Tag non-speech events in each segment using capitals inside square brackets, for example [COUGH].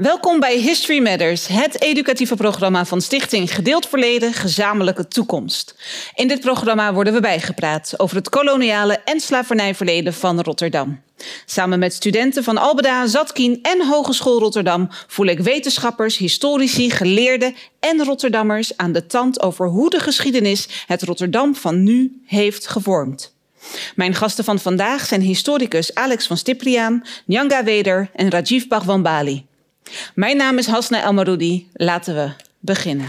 Welkom bij History Matters, het educatieve programma van Stichting Gedeeld Verleden, Gezamenlijke Toekomst. In dit programma worden we bijgepraat over het koloniale en slavernijverleden van Rotterdam. Samen met studenten van Albeda, Zatkien en Hogeschool Rotterdam voel ik wetenschappers, historici, geleerden en Rotterdammers aan de tand over hoe de geschiedenis het Rotterdam van nu heeft gevormd. Mijn gasten van vandaag zijn historicus Alex van Stipriaan, Nyanga Weder en Rajiv Bhagwanbali. Mijn naam is Hasna Elmaroudi. Laten we beginnen.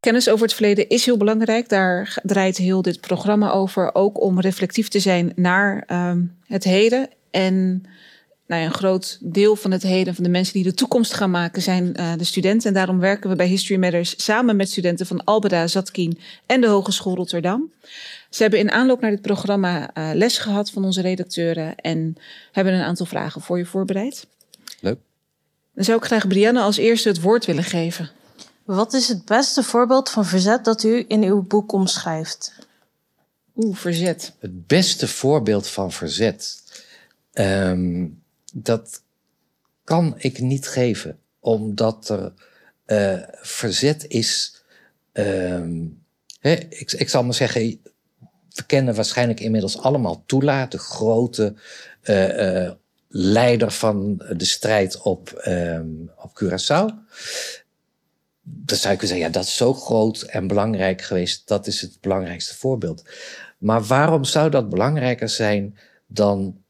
Kennis over het verleden is heel belangrijk. Daar draait heel dit programma over. Ook om reflectief te zijn naar um, het heden. En nou ja, een groot deel van het heden, van de mensen die de toekomst gaan maken, zijn uh, de studenten. En daarom werken we bij History Matters samen met studenten van Albeda, Zatkien en de Hogeschool Rotterdam. Ze hebben in aanloop naar dit programma uh, les gehad van onze redacteuren en hebben een aantal vragen voor je voorbereid. Leuk. Dan zou ik graag Brianne als eerste het woord willen geven. Wat is het beste voorbeeld van verzet dat u in uw boek omschrijft? Oeh, verzet. Het beste voorbeeld van verzet. Um, dat kan ik niet geven, omdat er uh, verzet is. Um, hè, ik, ik zal maar zeggen, we kennen waarschijnlijk inmiddels allemaal Tula, de grote uh, uh, leider van de strijd op, um, op Curaçao. Dan zou ik zeggen, ja, dat is zo groot en belangrijk geweest. Dat is het belangrijkste voorbeeld. Maar waarom zou dat belangrijker zijn dan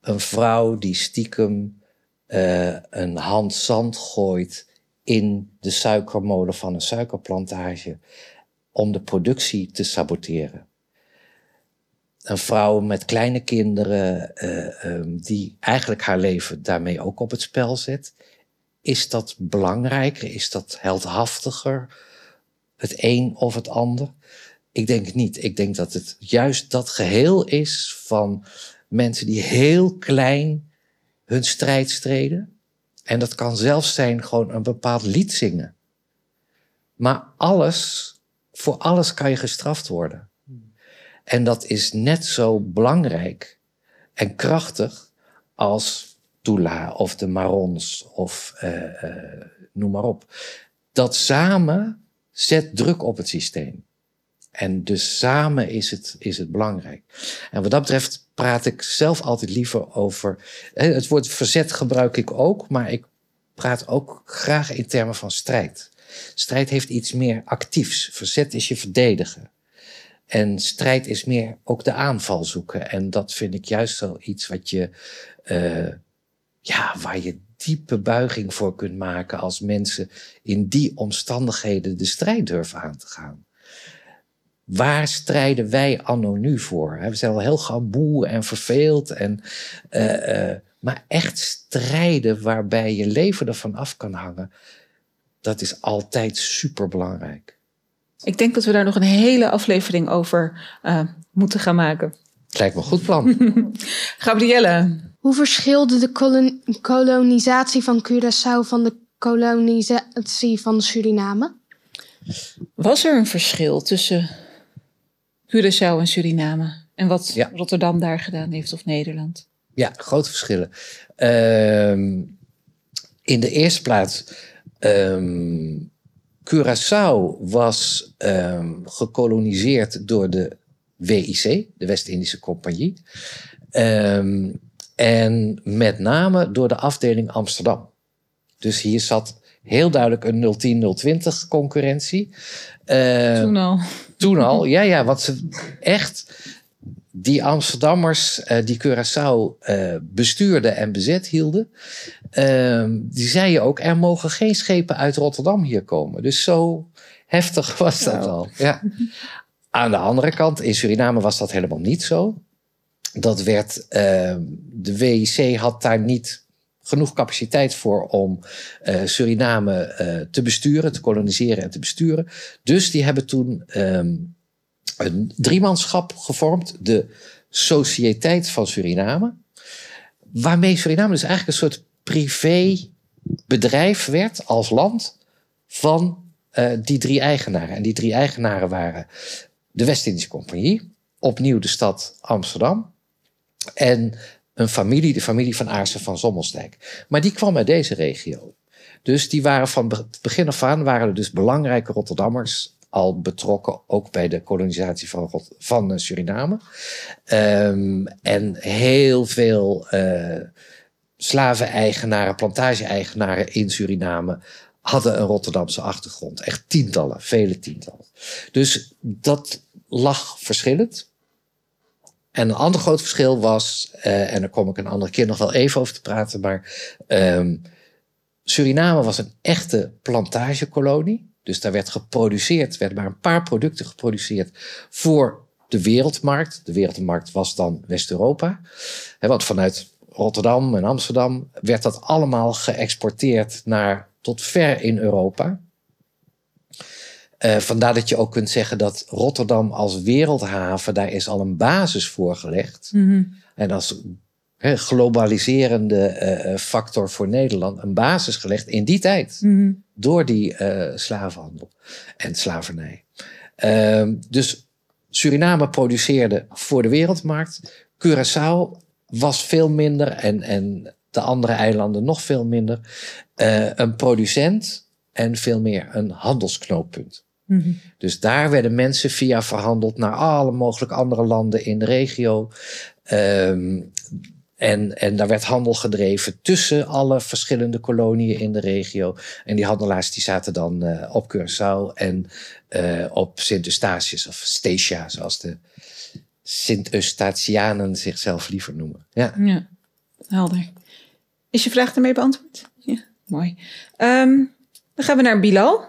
een vrouw die stiekem uh, een hand zand gooit in de suikermolen van een suikerplantage om de productie te saboteren? Een vrouw met kleine kinderen uh, um, die eigenlijk haar leven daarmee ook op het spel zet. Is dat belangrijker? Is dat heldhaftiger? Het een of het ander? Ik denk niet. Ik denk dat het juist dat geheel is van mensen die heel klein hun strijd streden. En dat kan zelfs zijn gewoon een bepaald lied zingen. Maar alles, voor alles kan je gestraft worden. En dat is net zo belangrijk en krachtig als Tula of de Marons of uh, noem maar op. Dat samen zet druk op het systeem. En dus samen is het, is het belangrijk. En wat dat betreft praat ik zelf altijd liever over. Het woord verzet gebruik ik ook, maar ik praat ook graag in termen van strijd. Strijd heeft iets meer actiefs. Verzet is je verdedigen. En strijd is meer ook de aanval zoeken. En dat vind ik juist wel iets wat je, uh, ja, waar je diepe buiging voor kunt maken als mensen in die omstandigheden de strijd durven aan te gaan waar strijden wij anno nu voor? We zijn al heel gauw en verveeld. En, uh, uh, maar echt strijden waarbij je leven ervan af kan hangen, dat is altijd superbelangrijk. Ik denk dat we daar nog een hele aflevering over uh, moeten gaan maken. Lijkt me een goed plan. [LAUGHS] Gabrielle. Hoe verschilde de kolon kolonisatie van Curaçao van de kolonisatie van Suriname? Was er een verschil tussen Curaçao en Suriname. En wat ja. Rotterdam daar gedaan heeft of Nederland. Ja, grote verschillen. Um, in de eerste plaats, um, Curaçao was um, gekoloniseerd door de WIC, de West-Indische Compagnie. en met name door de afdeling Amsterdam. Dus hier zat heel duidelijk een 010-020 concurrentie. Toen al. Toen al, ja, ja, wat ze echt. Die Amsterdammers uh, die Curaçao uh, bestuurden en bezet hielden, uh, die zeiden ook: er mogen geen schepen uit Rotterdam hier komen. Dus zo heftig [LAUGHS] was dat al. Ja. Aan de andere kant, in Suriname was dat helemaal niet zo. Dat werd, ehm, de WIC had daar niet genoeg capaciteit voor om uh, Suriname uh, te besturen, te koloniseren en te besturen. Dus die hebben toen um, een driemanschap gevormd, de Sociëteit van Suriname. Waarmee Suriname dus eigenlijk een soort privébedrijf werd als land van uh, die drie eigenaren. En die drie eigenaren waren de West-Indische Compagnie, opnieuw de stad Amsterdam en een familie, de familie van Aarsen van Sommelsdijk. Maar die kwam uit deze regio. Dus die waren van begin af aan waren er dus belangrijke Rotterdammers al betrokken, ook bij de kolonisatie van, van eh, Suriname. Ehm, en heel veel eh slaven-eigenaren, plantage-eigenaren in Suriname hadden een Rotterdamse achtergrond. Echt tientallen, vele tientallen. Dus dat lag verschillend. En een ander groot verschil was, eh, en daar kom ik een andere keer nog wel even over te praten, maar ehm, Suriname was een echte plantagekolonie. Dus daar werd geproduceerd, werden maar een paar producten geproduceerd voor de wereldmarkt. De wereldmarkt was dan West-Europa. Want vanuit Rotterdam en Amsterdam werd dat allemaal geëxporteerd naar tot ver in Europa. Eh, vandaar dat je ook kunt zeggen dat Rotterdam als wereldhaven, daar is al een basis voor gelegd. En als globaliserende eh, eh, factor voor Nederland een basis gelegd in die tijd. Door die slavenhandel en slavernij. Ehm, dus Suriname produceerde voor de wereldmarkt. Curaçao was veel minder en, en de andere eilanden nog veel minder. een producent en veel meer een handelsknooppunt. Dus daar werden mensen via verhandeld naar alle mogelijke andere landen in de regio. Ehm, en, en daar werd handel gedreven tussen alle verschillende koloniën in de regio. En die handelaars die zaten dan eh, op Curaçao en eh, op Sint Eustatius of Statia, zoals de Sint-Eustatianen zichzelf liever noemen. Ja. Ja, helder. Is je vraag ermee beantwoord? Ja, mooi. Ehm, dan gaan we naar Bilal.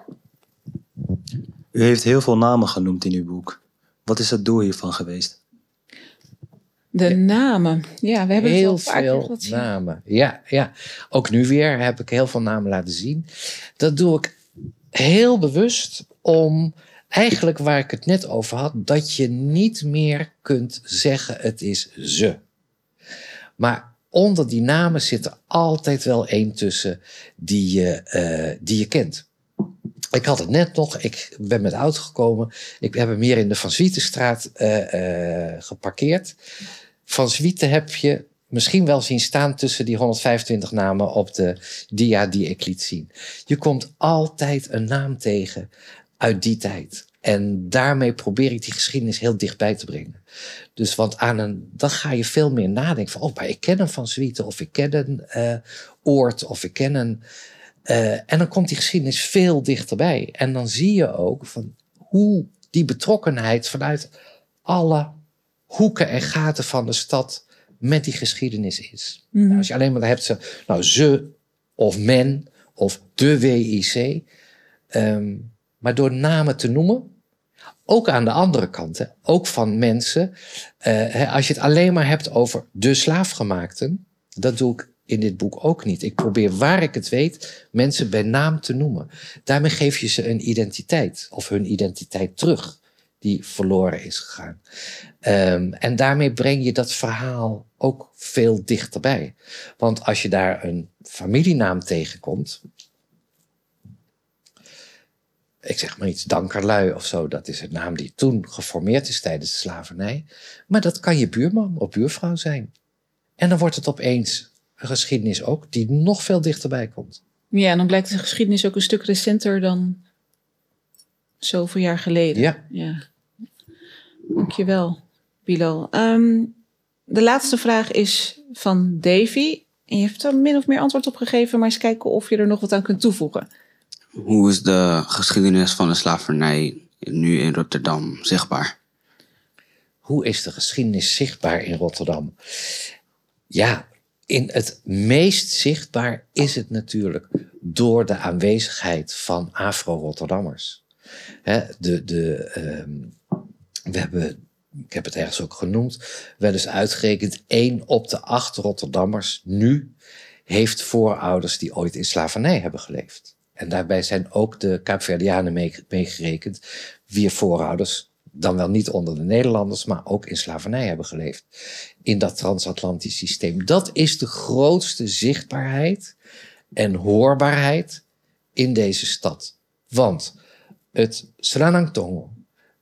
U heeft heel veel namen genoemd in uw boek. Wat is het doel hiervan geweest? De namen. Ja, we hebben het heel veel namen. Ja, ja, ook nu weer heb ik heel veel namen laten zien. Dat doe ik heel bewust om eigenlijk waar ik het net over had, dat je niet meer kunt zeggen het is ze. Maar onder die namen zit er altijd wel één tussen die je, eh, die je kent. Ik had het net nog, ik ben met auto gekomen. Ik heb hem hier in de Van Zwietenstraat eh, eh, geparkeerd. Van Zwieten heb je misschien wel zien staan tussen die 125 namen op de dia die ik liet zien. Je komt altijd een naam tegen uit die tijd. En daarmee probeer ik die geschiedenis heel dichtbij te brengen. Dus want aan een, dan ga je veel meer nadenken van, oh, maar ik ken een Van Zwieten, of ik ken een eh, Oort, of ik ken een. Eh, en dan komt die geschiedenis veel dichterbij. En dan zie je ook van hoe die betrokkenheid vanuit alle hoeken en gaten van de stad met die geschiedenis is. Nou, als je alleen maar hebt ze, nou ze of men of de WIC. ehm, maar door namen te noemen, ook aan de andere kant, hè, ook van mensen. eh, hè, als je het alleen maar hebt over de slaafgemaakten, dat doe ik in dit boek ook niet. Ik probeer waar ik het weet mensen bij naam te noemen. Daarmee geef je ze een identiteit of hun identiteit terug die verloren is gegaan. Ehm, en daarmee breng je dat verhaal ook veel dichterbij. Want als je daar een familienaam tegenkomt, ik zeg maar iets, Dankerlui of zo, dat is een naam die toen geformeerd is tijdens de slavernij. Maar dat kan je buurman of buurvrouw zijn. En dan wordt het opeens een geschiedenis ook die nog veel dichterbij komt. Ja, en dan blijkt de geschiedenis ook een stuk recenter dan zoveel jaar geleden. Ja. ja. Dankjewel, Bilal. Ehm, de laatste vraag is van Davy. En je hebt er min of meer antwoord op gegeven, maar eens kijken of je er nog wat aan kunt toevoegen. Hoe is de geschiedenis van de slavernij nu in Rotterdam zichtbaar? Hoe is de geschiedenis zichtbaar in Rotterdam? Ja, in het meest zichtbaar is het natuurlijk door de aanwezigheid van Afro-Rotterdammers. De, de, ehm, we hebben, ik heb het ergens ook genoemd, wel eens uitgerekend, één op de acht Rotterdammers nu heeft voorouders die ooit in slavernij hebben geleefd. En daarbij zijn ook de Kaapverdianen mee- meegerekend, wier voorouders dan wel niet onder de Nederlanders, maar ook in slavernij hebben geleefd. In dat transatlantisch systeem. Dat is de grootste zichtbaarheid en hoorbaarheid in deze stad. Want het Sranangtongo,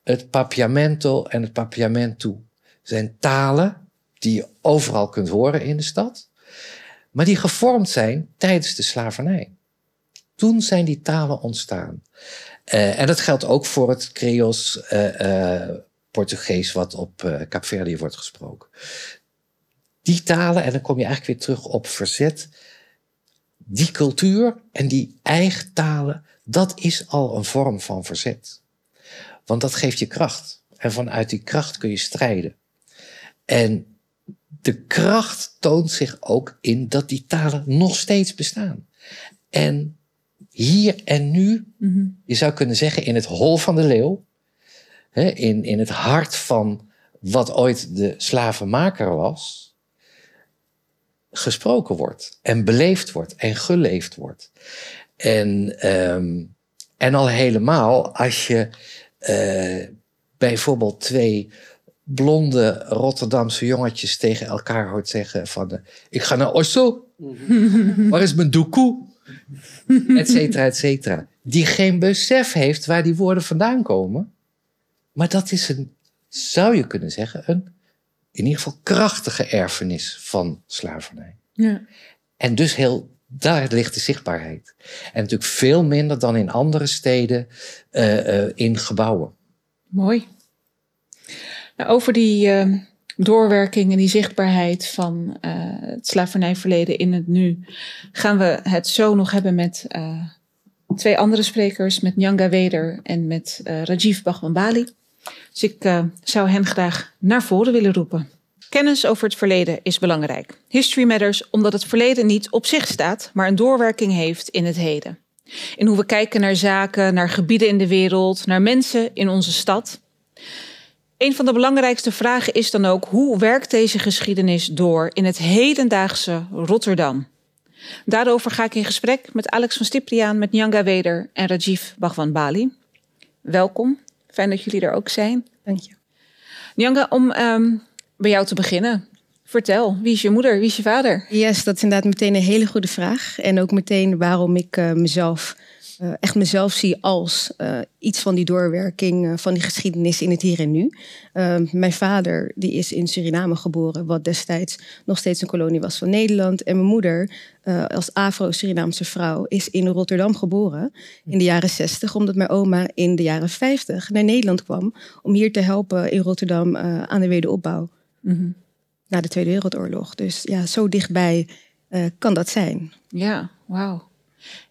het Papiamento en het Papiamentu zijn talen die je overal kunt horen in de stad, maar die gevormd zijn tijdens de slavernij. Toen zijn die talen ontstaan. Uh, en dat geldt ook voor het Creools uh, uh, Portugees wat op uh, Kaapverdië wordt gesproken. Die talen, en dan kom je eigenlijk weer terug op verzet. Die cultuur en die eigen talen, dat is al een vorm van verzet. Want dat geeft je kracht. En vanuit die kracht kun je strijden. En de kracht toont zich ook in dat die talen nog steeds bestaan. En hier en nu, mm-hmm. je zou kunnen zeggen in het hol van de leeuw, hè, in, in het hart van wat ooit de slavenmaker was, gesproken wordt en beleefd wordt en geleefd wordt. En, um, en al helemaal als je uh, bijvoorbeeld twee blonde Rotterdamse jongetjes tegen elkaar hoort zeggen van... Uh, ik ga naar Oslo. Waar is mijn doekoe? [LAUGHS] et cetera, et cetera. Die geen besef heeft waar die woorden vandaan komen. Maar dat is een, zou je kunnen zeggen, een in ieder geval krachtige erfenis van slavernij. Ja. En dus heel, daar ligt de zichtbaarheid. En natuurlijk veel minder dan in andere steden uh, uh, in gebouwen. Mooi. Nou, over die uh, doorwerking en die zichtbaarheid van het slavernijverleden in het nu gaan we het zo nog hebben met twee andere sprekers, met Nyanga Weder en met Rajiv Bhagwan dus ik uh, zou hen graag naar voren willen roepen. Kennis over het verleden is belangrijk. History matters omdat het verleden niet op zich staat, maar een doorwerking heeft in het heden. In hoe we kijken naar zaken, naar gebieden in de wereld, naar mensen in onze stad. Een van de belangrijkste vragen is dan ook hoe werkt deze geschiedenis door in het hedendaagse Rotterdam? Daarover ga ik in gesprek met Alex van Stipriaan, met Nyanga Weder en Rajiv Bhagwan Bali. Welkom, fijn dat jullie er ook zijn. Dank je. Nyanga, om um, bij jou te beginnen. Vertel, wie is je moeder, wie is je vader? Yes, dat is inderdaad meteen een hele goede vraag. En ook meteen waarom ik uh, mezelf, uh, echt mezelf zie als uh, iets van die doorwerking van die geschiedenis in het hier en nu. Ehm, mijn vader die is in Suriname geboren, wat destijds nog steeds een kolonie was van Nederland. En mijn moeder, als Afro-Surinaamse vrouw, is in Rotterdam geboren in de jaren 60, omdat mijn oma in de jaren 50 naar Nederland kwam om hier te helpen in Rotterdam aan de wederopbouw. Mm-hmm. Na de Tweede Wereldoorlog. Dus ja, zo dichtbij kan dat zijn. Ja, wauw.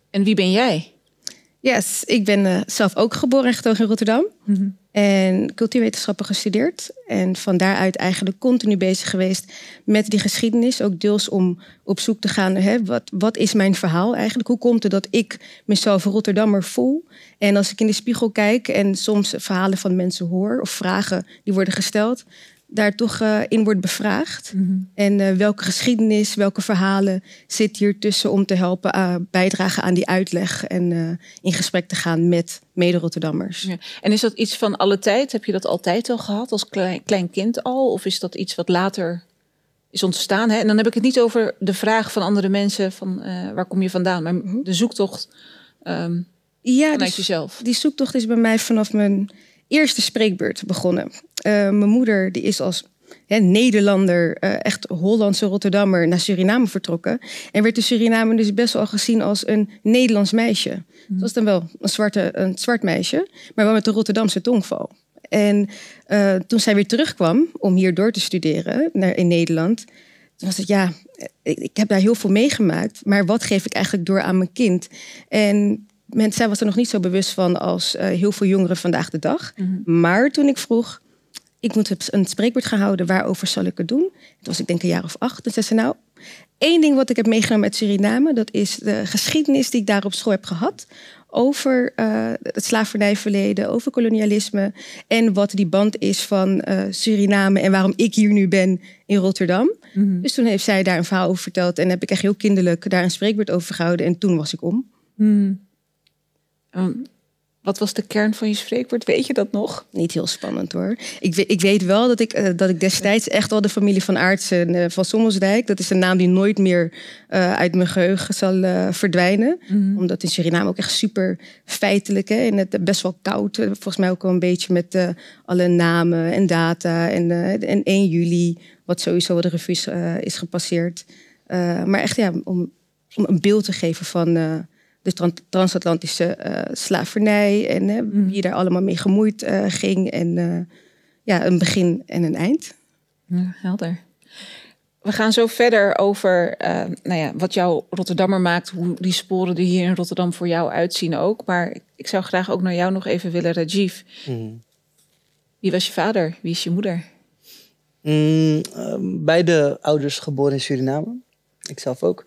En wie ben jij? Yes, ik ben uh, zelf ook geboren en getogen in Rotterdam. Mm-hmm. En cultuurwetenschappen gestudeerd. En van daaruit eigenlijk continu bezig geweest met die geschiedenis. Ook deels om op zoek te gaan, hè, wat, wat is mijn verhaal eigenlijk? Hoe komt het dat ik mezelf een Rotterdammer voel? En als ik in de spiegel kijk en soms verhalen van mensen hoor... of vragen die worden gesteld daar toch uh, in wordt bevraagd. Mm -hmm. En uh, welke geschiedenis, welke verhalen zit hier tussen om te helpen uh, bijdragen aan die uitleg en in gesprek te gaan met mede-Rotterdammers. Ja. En is dat iets van alle tijd? Heb je dat altijd al gehad als klein, klein kind al? Of is dat iets wat later is ontstaan? Hè? En dan heb ik het niet over de vraag van andere mensen van waar kom je vandaan, maar mhm. de zoektocht um, ja, vanuit jezelf. Die zoektocht is bij mij vanaf mijn eerste spreekbeurt begonnen. Uh, mijn moeder die is als Nederlander, uh, echt Hollandse Rotterdammer, naar Suriname vertrokken. En werd de Suriname dus best wel gezien als een Nederlands meisje. Mm. Dat was dan wel een, zwarte, een zwart meisje, maar wel met een Rotterdamse tongval. En uh, toen zij weer terugkwam om hier door te studeren naar, in Nederland, toen was het ja, ik, ik heb daar heel veel meegemaakt, maar wat geef ik eigenlijk door aan mijn kind? En men, zij was er nog niet zo bewust van als uh, heel veel jongeren vandaag de dag. Mm -hmm. Maar toen ik vroeg, ik moet een spreekwoord gaan houden, waarover zal ik het doen? Toen was ik denk een jaar of acht. Toen zei ze, nou, één ding wat ik heb meegenomen uit Suriname, dat is de geschiedenis die ik daar op school heb gehad. Over uh, het slavernijverleden, over kolonialisme en wat die band is van uh, Suriname en waarom ik hier nu ben in Rotterdam. Mm -hmm. Dus toen heeft zij daar een verhaal over verteld en heb ik echt heel kinderlijk daar een spreekwoord over gehouden en toen was ik om. Mm. Um, Wat was de kern van je spreekwoord? Weet je dat nog? Niet heel spannend hoor. Ik, weet- ik weet wel dat ik, eh, dat ik destijds echt al de familie van Aartsen eh, van Sommelsdijk... dat is een naam die nooit meer eh, uit mijn geheugen zal verdwijnen. Omdat in Suriname ook echt super feitelijk... Hè, en het best wel koud. Volgens mij ook wel een beetje met alle namen en data. En, en 1 juli, wat sowieso de revue is, gepasseerd. Maar echt ja, om, om een beeld te geven van... de tran- transatlantische eh, slavernij en eh, wie daar allemaal mee gemoeid eh, ging. En eh, ja, een begin en een eind. Ja, helder. We gaan zo verder over eh, nou ja, wat jou Rotterdammer maakt, hoe die sporen die hier in Rotterdam voor jou uitzien ook. Maar ik zou graag ook naar jou nog even willen, Rajiv. Wie was je vader? Wie is je moeder? Mm, ehm, beide ouders geboren in Suriname. Ik zelf ook.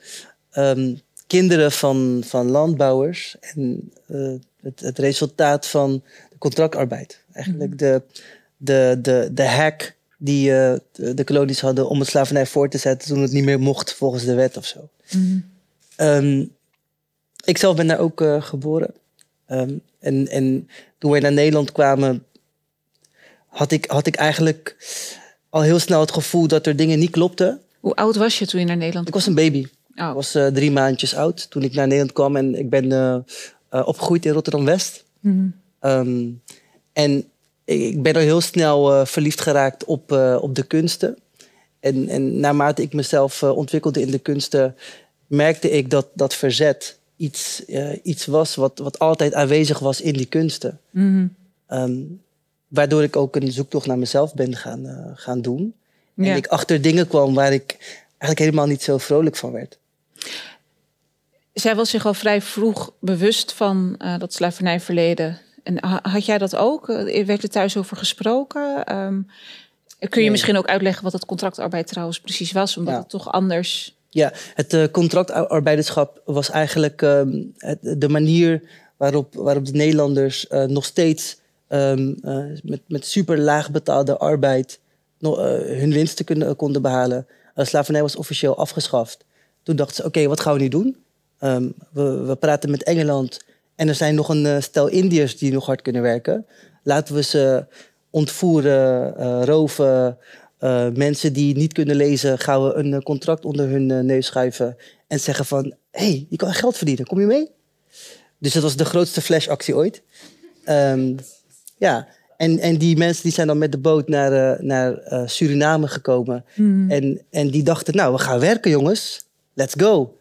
Ehm, kinderen van, van landbouwers. En eh, het, het resultaat van de contractarbeid. Eigenlijk de, de, de, de hack die eh, de, kolonies hadden om het slavernij voor te zetten toen het niet meer mocht volgens de wet of zo. Ehm, ik zelf ben daar ook eh, geboren. Ehm, en, en toen wij naar Nederland kwamen, had ik, had ik eigenlijk al heel snel het gevoel dat er dingen niet klopten. Hoe oud was je toen je naar Nederland Ik was een baby. Oh. Ik was eh, drie maandjes oud toen ik naar Nederland kwam. En ik ben eh, eh, opgegroeid in Rotterdam-West. Ehm, en ik, ben al heel snel verliefd geraakt op, op de kunsten. En, en naarmate ik mezelf ontwikkelde in de kunsten... merkte ik dat dat verzet iets, iets was wat, wat altijd aanwezig was in die kunsten. Ehm, waardoor ik ook een zoektocht naar mezelf ben gaan, gaan doen. Ja. En ik achter dingen kwam waar ik eigenlijk helemaal niet zo vrolijk van werd. Zij was zich al vrij vroeg bewust van eh, dat slavernijverleden. En ha- had jij dat ook? Eh, Werd er thuis over gesproken? Ehm, kun je Nee. misschien ook uitleggen wat dat contractarbeid trouwens precies was? Omdat Ja. het toch anders... Ja, het eh, contractarbeiderschap was eigenlijk ehm, het- de manier waarop, waarop de Nederlanders nog steeds ehm, eh, met, met super laag betaalde arbeid hun winsten kunnen, konden behalen. Uh, slavernij was officieel afgeschaft. Toen dachten ze, oké, wat gaan we nu doen? Ehm, we, we praten met Engeland en er zijn nog een eh, stel Indiërs die nog hard kunnen werken. Laten we ze ontvoeren, eh, roven, eh, mensen die niet kunnen lezen, gaan we een contract onder hun neus schuiven en zeggen van, hé, hey, je kan geld verdienen, kom je mee? Dus dat was de grootste flashactie ooit. Ehm, ja, en, en die mensen die zijn dan met de boot naar, naar Suriname gekomen. En, en die dachten, nou, we gaan werken jongens, let's go.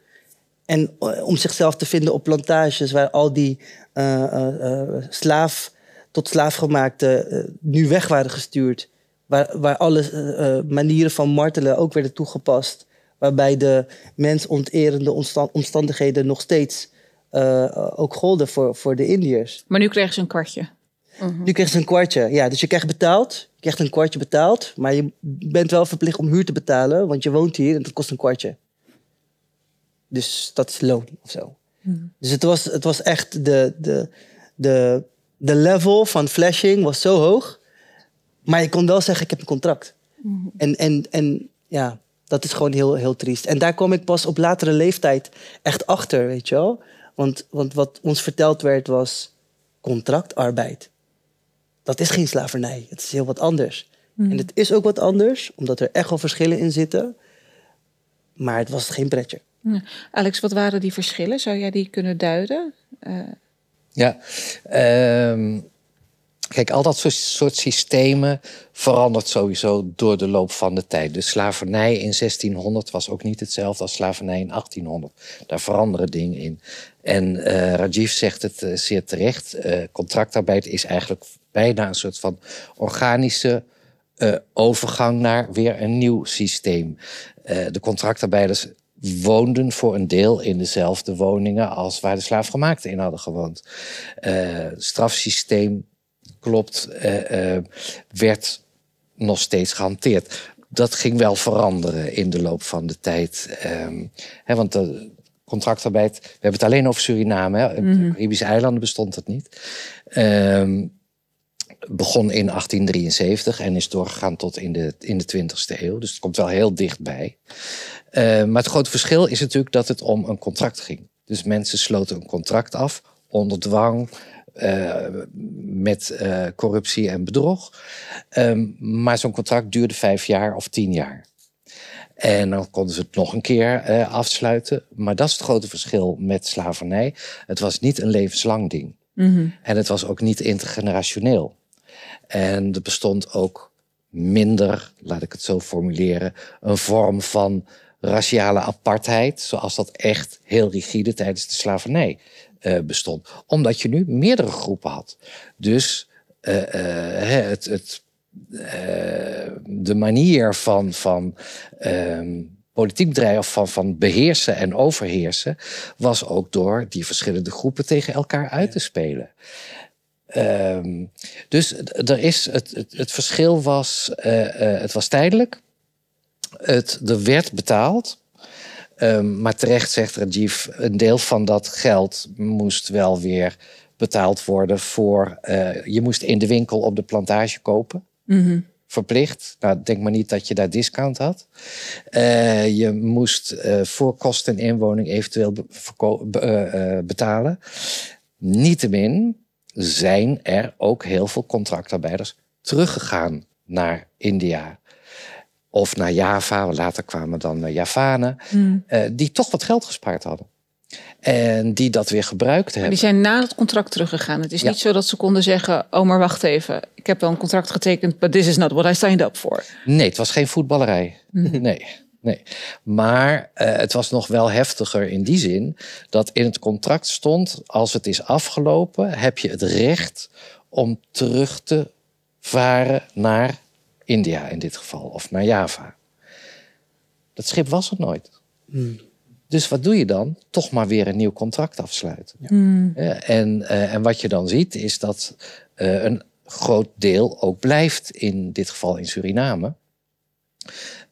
En eh, om zichzelf te vinden op plantages waar al die eh, eh, slaaf tot slaafgemaakte nu weg waren gestuurd. Waar, waar alle manieren van martelen ook werden toegepast. Waarbij de mensonterende omsta- omstandigheden nog steeds ook golden voor, voor de Indiërs. Maar nu kregen ze een kwartje. Nu krijgen ze een kwartje. Ja, dus je krijgt betaald. Je krijgt een kwartje betaald. Maar je bent wel verplicht om huur te betalen. Want je woont hier en dat kost een kwartje. Dus dat is loon of zo. Dus het was, het was echt de, de, de, de level van flashing was zo hoog. Maar je kon wel zeggen, ik heb een contract. En, en, en ja, dat is gewoon heel, heel triest. En daar kwam ik pas op latere leeftijd echt achter, weet je wel. Want, want wat ons verteld werd was contractarbeid. Dat is geen slavernij. Het is heel wat anders. En het is ook wat anders, omdat er echt wel verschillen in zitten. Maar het was geen pretje. Alex, wat waren die verschillen? Zou jij die kunnen duiden? Ja, ehm, kijk, al dat soort, systemen verandert sowieso door de loop van de tijd. De slavernij in 1600 was ook niet hetzelfde als slavernij in 1800. Daar veranderen dingen in. En eh, Rajiv zegt het eh, zeer terecht. eh, contractarbeid is eigenlijk bijna een soort van organische eh, overgang naar weer een nieuw systeem. Eh, de contractarbeiders woonden voor een deel in dezelfde woningen als waar de slaafgemaakten in hadden gewoond. Eh, het strafsysteem, klopt, eh, eh, werd nog steeds gehanteerd. Dat ging wel veranderen in de loop van de tijd. Ehm, hè, want de contractarbeid, we hebben het alleen over Suriname. Hè? Op de Caribische eilanden bestond het niet. Begon in 1873 en is doorgegaan tot in de, in de 20ste eeuw. Dus het komt wel heel dichtbij. Eh, maar het grote verschil is natuurlijk dat het om een contract ging. Dus mensen sloten een contract af onder dwang, eh, met eh, corruptie en bedrog. Ehm, maar zo'n contract duurde vijf jaar of tien jaar. En dan konden ze het nog een keer afsluiten. Maar dat is het grote verschil met slavernij. Het was niet een levenslang ding. En het was ook niet intergenerationeel. En er bestond ook minder, laat ik het zo formuleren, een vorm van raciale apartheid, zoals dat echt heel rigide tijdens de slavernij eh, bestond. Omdat je nu meerdere groepen had. Dus eh, eh, het, het, de manier van, van ehm, politiek bedrijven, of van, van beheersen en overheersen, was ook door die verschillende groepen tegen elkaar uit te spelen. Ehm, dus er is het, het, het verschil was, eh, eh, het was tijdelijk. Het, er werd betaald. Ehm, maar terecht zegt Rajiv, een deel van dat geld moest wel weer betaald worden voor. eh, je moest in de winkel op de plantage kopen. Verplicht. Nou, denk maar niet dat je daar discount had. Je moest voor kosten en inwoning eventueel be- eh, betalen. Niettemin zijn er ook heel veel contractarbeiders teruggegaan naar India. Of naar Java, later kwamen dan de Javanen, eh, die toch wat geld gespaard hadden. En die dat weer gebruikt Maar hebben. die zijn na het contract teruggegaan. Het is Ja. niet zo dat ze konden zeggen: Oh, maar wacht even. Ik heb wel een contract getekend, but this is not what I signed up for. Nee, het was geen voetballerij. Nee, nee. Maar eh, het was nog wel heftiger in die zin dat in het contract stond: als het is afgelopen, heb je het recht om terug te varen naar India in dit geval, of naar Java. Dat schip was er nooit. Dus wat doe je dan? Toch maar weer een nieuw contract afsluiten. Ja, en, eh, en wat je dan ziet is dat eh, een groot deel ook blijft, in dit geval in Suriname.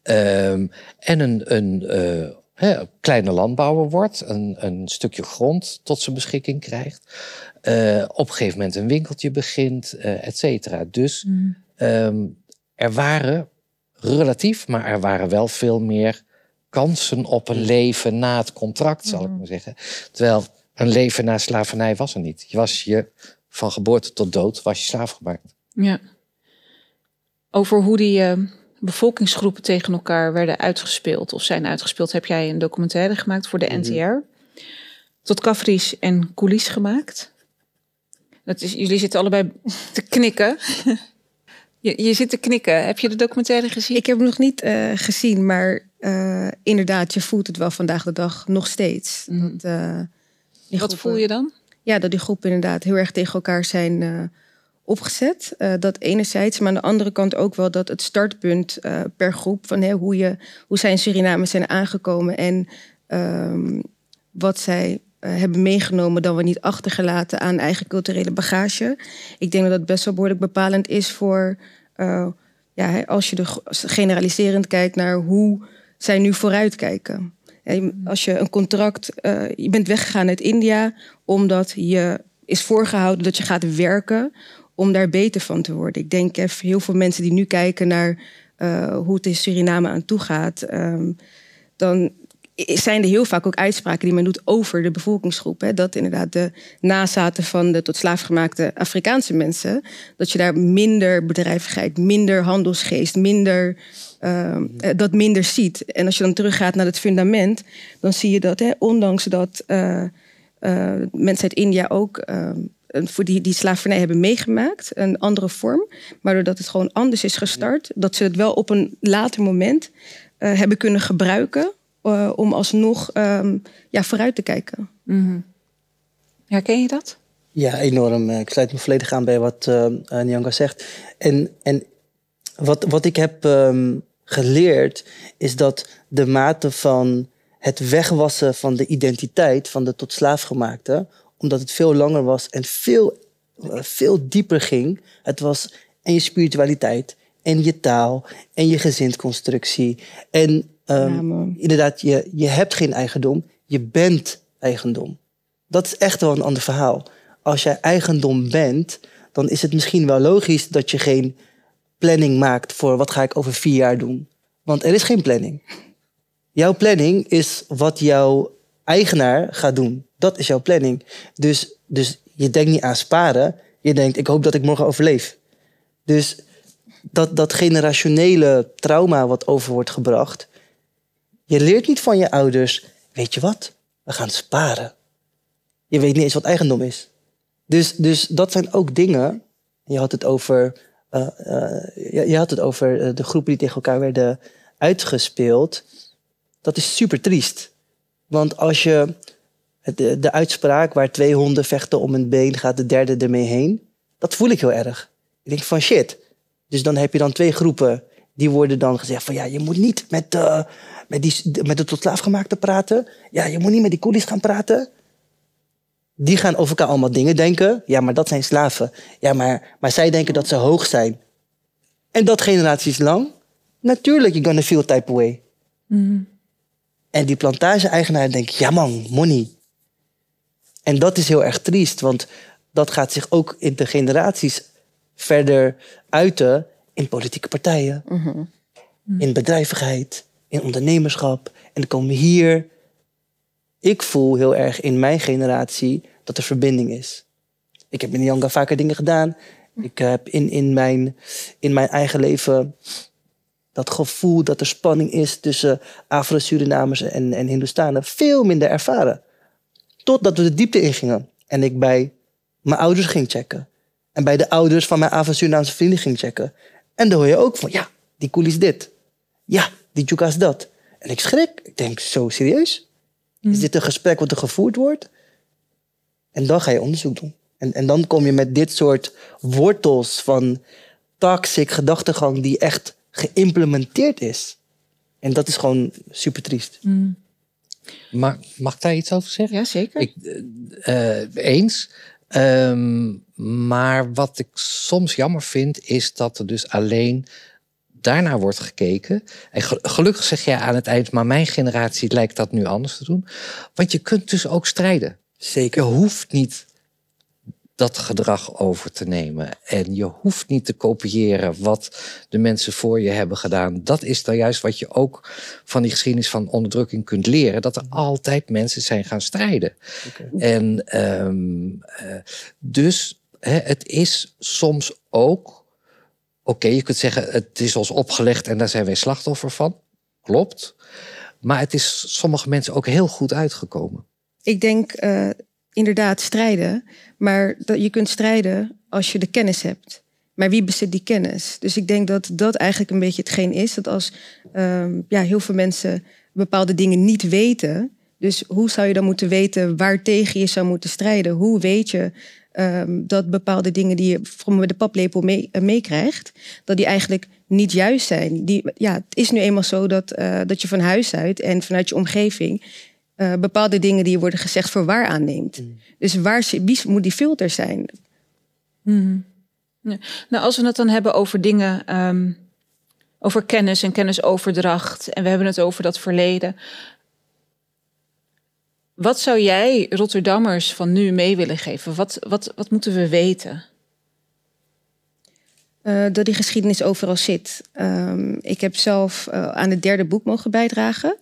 Ehm, en een, een eh, hè, kleine landbouwer wordt, een, een stukje grond tot zijn beschikking krijgt. eh, op een gegeven moment een winkeltje begint, eh et cetera. Dus ehm, er waren relatief, maar er waren wel veel meer kansen op een leven na het contract, zal ik maar zeggen. Terwijl een leven na slavernij was er niet. Je was je van geboorte tot dood was je slaaf gemaakt. Ja. Over hoe die eh, bevolkingsgroepen tegen elkaar werden uitgespeeld of zijn uitgespeeld, heb jij een documentaire gemaakt voor de NTR. Tot Kafries en Coulis gemaakt. Dat is, jullie zitten allebei te knikken. [LAUGHS] je, je zit te knikken. Heb je de documentaire gezien? Ik heb hem nog niet eh, gezien, maar eh, inderdaad, je voelt het wel vandaag de dag nog steeds. Dat, eh, Wat groepen- voel je dan? Ja, dat die groepen inderdaad heel erg tegen elkaar zijn opgezet. Eh, dat enerzijds, maar aan de andere kant ook wel dat het startpunt eh, per groep van hè, hoe, je, hoe zij in Suriname zijn aangekomen en ehm, wat zij eh, hebben meegenomen dan we niet achtergelaten aan eigen culturele bagage. Ik denk dat dat best wel behoorlijk bepalend is voor ja, als je de generaliserend kijkt naar hoe zij nu vooruitkijken. En Als je een contract, je bent weggegaan uit India omdat je is voorgehouden dat je gaat werken om daar beter van te worden. Ik denk even heel veel mensen die nu kijken naar eh, hoe het in Suriname aan toe gaat, ehm, dan zijn er heel vaak ook uitspraken die men doet over de bevolkingsgroep. Hè? Dat inderdaad de nazaten van de tot slaafgemaakte Afrikaanse mensen, dat je daar minder bedrijvigheid, minder handelsgeest, minder, ehm, eh, dat minder ziet. En als je dan teruggaat naar het fundament, dan zie je dat, hè, ondanks dat eh, eh, mensen uit India ook ehm, voor die, die slavernij hebben meegemaakt, een andere vorm, maar doordat het gewoon anders is gestart, dat ze het wel op een later moment eh, hebben kunnen gebruiken eh, om alsnog ehm, ja, vooruit te kijken. Herken je dat? Ja, enorm. Eh, Ik sluit me volledig aan bij wat uh, Nyanga zegt. En, en wat, wat ik heb ehm, geleerd is dat de mate van het wegwassen van de identiteit van de tot slaafgemaakte, omdat het veel langer was en veel, eh, veel dieper ging. Het was en je spiritualiteit en je taal en je gezinsconstructie. En ehm, inderdaad, je, je hebt geen eigendom, je bent eigendom. Dat is echt wel een ander verhaal. Als jij eigendom bent, dan is het misschien wel logisch dat je geen planning maakt voor wat ga ik over vier jaar doen. Want er is geen planning. Jouw planning is wat jouw eigenaar gaat doen. Dat is jouw planning. Dus, dus je denkt niet aan sparen. Je denkt, ik hoop dat ik morgen overleef. Dus dat, dat generationele trauma wat over wordt gebracht. Je leert niet van je ouders, weet je wat? We gaan sparen. Je weet niet eens wat eigendom is. Dus, dus dat zijn ook dingen. Je had het over, uh, uh, je, je, had het over eh, de groepen die tegen elkaar werden uitgespeeld. Dat is super triest. Want als je de, de uitspraak waar twee honden vechten om een been, gaat de derde ermee heen. Dat voel ik heel erg. Ik denk van shit. Dus dan heb je dan twee groepen. Die worden dan gezegd van ja, je moet niet met, uh, met, die, met de tot slaafgemaakte praten. Ja, je moet niet met die coolies gaan praten. Die gaan over elkaar allemaal dingen denken. Ja, maar dat zijn slaven. Ja, maar, maar zij denken dat ze hoog zijn. En dat generaties lang. Natuurlijk, you're gonna feel type way. Mm. En die plantage-eigenaar denkt, ja man, money. En dat is heel erg triest, want dat gaat zich ook in de generaties verder uiten in politieke partijen, mm -hmm. in bedrijvigheid, in ondernemerschap. En dan komen we hier. Ik voel heel erg in mijn generatie dat er verbinding is. Ik heb in Yanga vaker dingen gedaan. Ik heb in, in, mijn, in mijn eigen leven dat gevoel dat er spanning is tussen Afro-Surinamers en, en Hindoestanen veel minder ervaren. Totdat we de diepte ingingen en ik bij mijn ouders ging checken. En bij de ouders van mijn Afro-Surinaamse vrienden ging checken. En dan hoor je ook van, ja, die koel is dit. Ja, die Juka is dat. En ik schrik. Ik denk, zo serieus? Is dit een gesprek wat er gevoerd wordt? En dan ga je onderzoek doen. En, en dan kom je met dit soort wortels van toxic gedachtegang die echt geïmplementeerd is. En dat is gewoon super triest. Mm. Maar mag ik daar iets over zeggen? Ja, zeker. Ik, uh, eens. Um, maar wat ik soms jammer vind, is dat er dus alleen daarnaar wordt gekeken. En gelukkig zeg jij aan het eind, maar mijn generatie lijkt dat nu anders te doen. Want je kunt dus ook strijden. Zeker. Je hoeft niet dat gedrag over te nemen. En je hoeft niet te kopiëren wat de mensen voor je hebben gedaan. Dat is dan juist wat je ook van die geschiedenis van onderdrukking kunt leren. Dat er altijd mensen zijn gaan strijden. Okay. En um, uh, dus hè, het is soms ook. Oké, okay, je kunt zeggen, het is ons opgelegd en daar zijn wij slachtoffer van. Klopt. Maar het is sommige mensen ook heel goed uitgekomen. Ik denk uh, inderdaad strijden. Maar dat, je kunt strijden als je de kennis hebt. Maar wie bezit die kennis? Dus ik denk dat dat eigenlijk een beetje hetgeen is. Dat als um, ja, heel veel mensen bepaalde dingen niet weten. Dus hoe zou je dan moeten weten waartegen je zou moeten strijden? Hoe weet je um, dat bepaalde dingen die je met de paplepel meekrijgt, mee dat die eigenlijk niet juist zijn? Die, ja, het is nu eenmaal zo dat, uh, dat je van huis uit en vanuit je omgeving uh, bepaalde dingen die worden gezegd voor waar aanneemt. Mm. Dus waar wie moet die filter zijn? Mm. Ja. Nou, als we het dan hebben over dingen, um, over kennis en kennisoverdracht, en we hebben het over dat verleden. Wat zou jij Rotterdammers van nu mee willen geven? Wat, wat, wat moeten we weten? Uh, dat die geschiedenis overal zit. Um, ik heb zelf uh, aan het derde boek mogen bijdragen.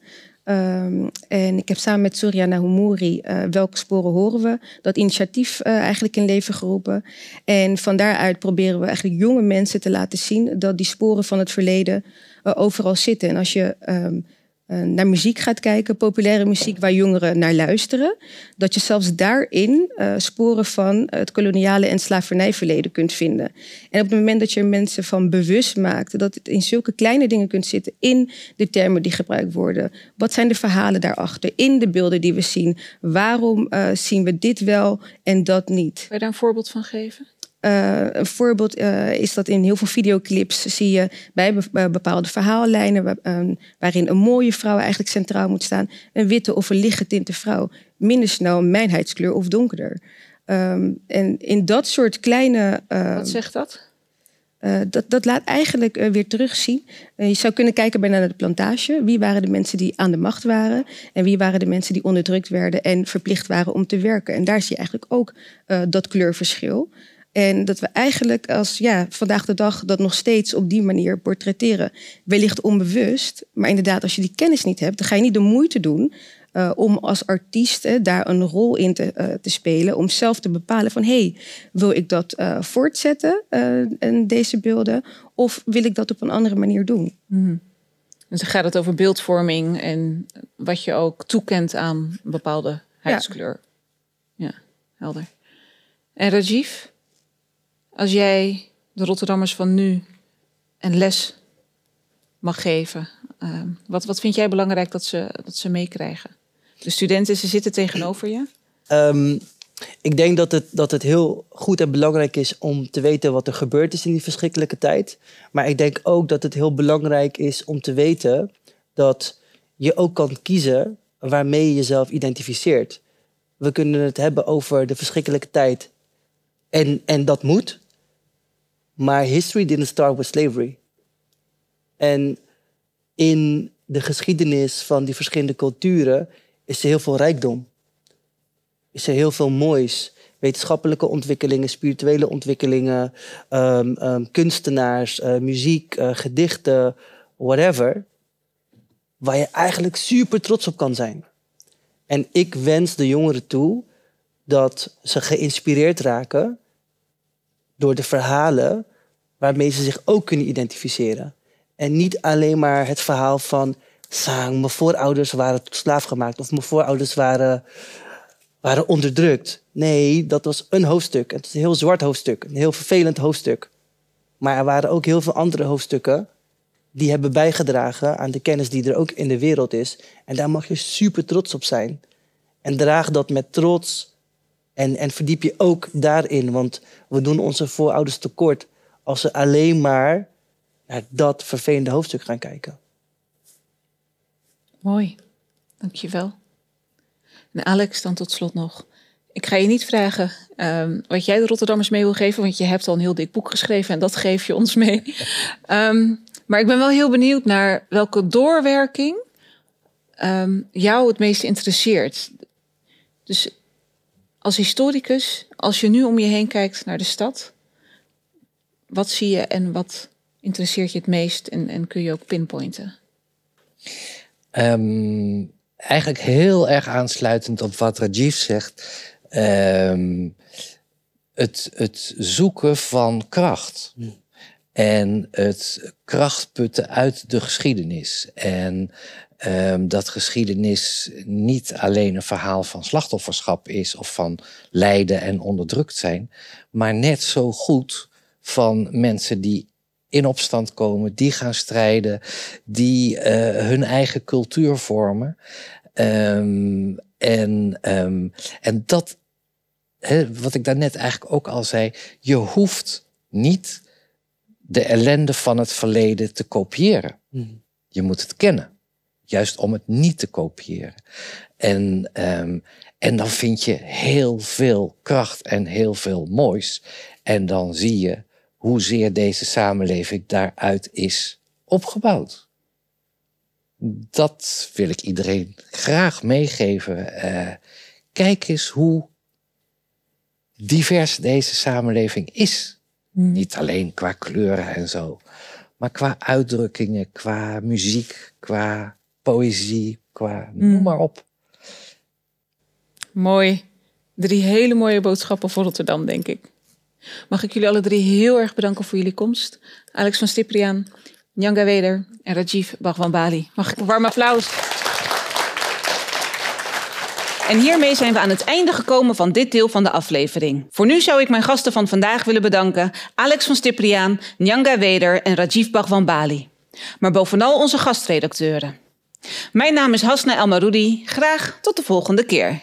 Um, en ik heb samen met Surya Nahumuri, uh, Welke Sporen Horen We, dat initiatief uh, eigenlijk in leven geroepen. En van daaruit proberen we eigenlijk jonge mensen te laten zien dat die sporen van het verleden uh, overal zitten. En als je uh, naar muziek gaat kijken, populaire muziek waar jongeren naar luisteren, dat je zelfs daarin uh, sporen van het koloniale en slavernijverleden kunt vinden. En op het moment dat je mensen van bewust maakt, dat het in zulke kleine dingen kunt zitten, in de termen die gebruikt worden. Wat zijn de verhalen daarachter, in de beelden die we zien? Waarom uh, zien we dit wel en dat niet? Kun je daar een voorbeeld van geven? Uh, een voorbeeld uh, is dat in heel veel videoclips zie je bij bepaalde verhaallijnen waar, uh, waarin een mooie vrouw eigenlijk centraal moet staan, een witte of een lichtgetinte vrouw, minder snel mijnheidskleur of donkerder. Um, en in dat soort kleine. Wat zegt dat? Dat, dat laat eigenlijk weer terugzien. Je zou kunnen kijken bij naar de plantage. Wie waren de mensen die aan de macht waren? En wie waren de mensen die onderdrukt werden en verplicht waren om te werken? En daar zie je eigenlijk ook dat kleurverschil. En dat we eigenlijk als ja, vandaag de dag dat nog steeds op die manier portretteren. Wellicht onbewust, maar inderdaad, als je die kennis niet hebt, dan ga je niet de moeite doen eh, om als artiest eh, daar een rol in te, eh, te spelen. Om zelf te bepalen van, hey, wil ik dat voortzetten, en deze beelden? Of wil ik dat op een andere manier doen? Dus dan gaat het over beeldvorming en wat je ook toekent aan een bepaalde huidskleur. Ja, helder. En Rajiv, als jij de Rotterdammers van nu een les mag geven, eh, wat, wat vind jij belangrijk dat ze, dat ze meekrijgen? De studenten, ze zitten tegenover je. Ehm, ik denk dat het, dat het heel goed en belangrijk is om te weten wat er gebeurd is in die verschrikkelijke tijd. Maar ik denk ook dat het heel belangrijk is om te weten dat je ook kan kiezen waarmee je jezelf identificeert. We kunnen het hebben over de verschrikkelijke tijd en, en dat moet. Maar history didn't start with slavery. En in de geschiedenis van die verschillende culturen is er heel veel rijkdom is er heel veel moois. Wetenschappelijke ontwikkelingen, spirituele ontwikkelingen, ehm, ehm, kunstenaars, eh, muziek, eh, gedichten, whatever. Waar je eigenlijk super trots op kan zijn. En ik wens de jongeren toe dat ze geïnspireerd raken door de verhalen waarmee ze zich ook kunnen identificeren. En niet alleen maar het verhaal van, "Sang, mijn voorouders waren tot slaaf gemaakt of mijn voorouders waren waren onderdrukt. Nee, dat was een hoofdstuk. Het is een heel zwart hoofdstuk, een heel vervelend hoofdstuk. Maar er waren ook heel veel andere hoofdstukken die hebben bijgedragen aan de kennis die er ook in de wereld is. En daar mag je super trots op zijn. En draag dat met trots en, en verdiep je ook daarin. Want we doen onze voorouders tekort als ze alleen maar naar dat vervelende hoofdstuk gaan kijken. Mooi, dankjewel. En Alex, dan tot slot nog. Ik ga je niet vragen ehm, wat jij de Rotterdammers mee wil geven, want je hebt al een heel dik boek geschreven en dat geef je ons mee. [LAUGHS] Ehm, maar ik ben wel heel benieuwd naar welke doorwerking ehm, jou het meest interesseert. Dus als historicus, als je nu om je heen kijkt naar de stad, wat zie je en wat interesseert je het meest en, en kun je ook pinpointen? Ehm, eigenlijk heel erg aansluitend op wat Rajiv zegt. Ehm, het, het zoeken van kracht. En het krachtputten uit de geschiedenis. En ehm, dat geschiedenis niet alleen een verhaal van slachtofferschap is of van lijden en onderdrukt zijn, maar net zo goed van mensen die in opstand komen, die gaan strijden, die eh, hun eigen cultuur vormen. Ehm, en, ehm, en dat, hè, wat ik daarnet eigenlijk ook al zei, je hoeft niet de ellende van het verleden te kopiëren. Je moet het kennen, juist om het niet te kopiëren. En, ehm, en dan vind je heel veel kracht en heel veel moois. En dan zie je hoezeer deze samenleving daaruit is opgebouwd. Dat wil ik iedereen graag meegeven. Eh, kijk eens hoe divers deze samenleving is. Niet alleen qua kleuren en zo, maar qua uitdrukkingen, qua muziek, qua poëzie, qua noem maar op. Mooi. Drie hele mooie boodschappen voor Rotterdam, denk ik. Mag ik jullie alle drie heel erg bedanken voor jullie komst. Alex van Stipriaan, Nyanga Weder en Rajiv Bhagwan Bali. Mag ik een warm applaus? En hiermee zijn we aan het einde gekomen van dit deel van de aflevering. Voor nu zou ik mijn gasten van vandaag willen bedanken. Alex van Stipriaan, Nyanga Weder en Rajiv Bhagwan Bali. Maar bovenal onze gastredacteuren. Mijn naam is Hasna Elmaroudi. Graag tot de volgende keer.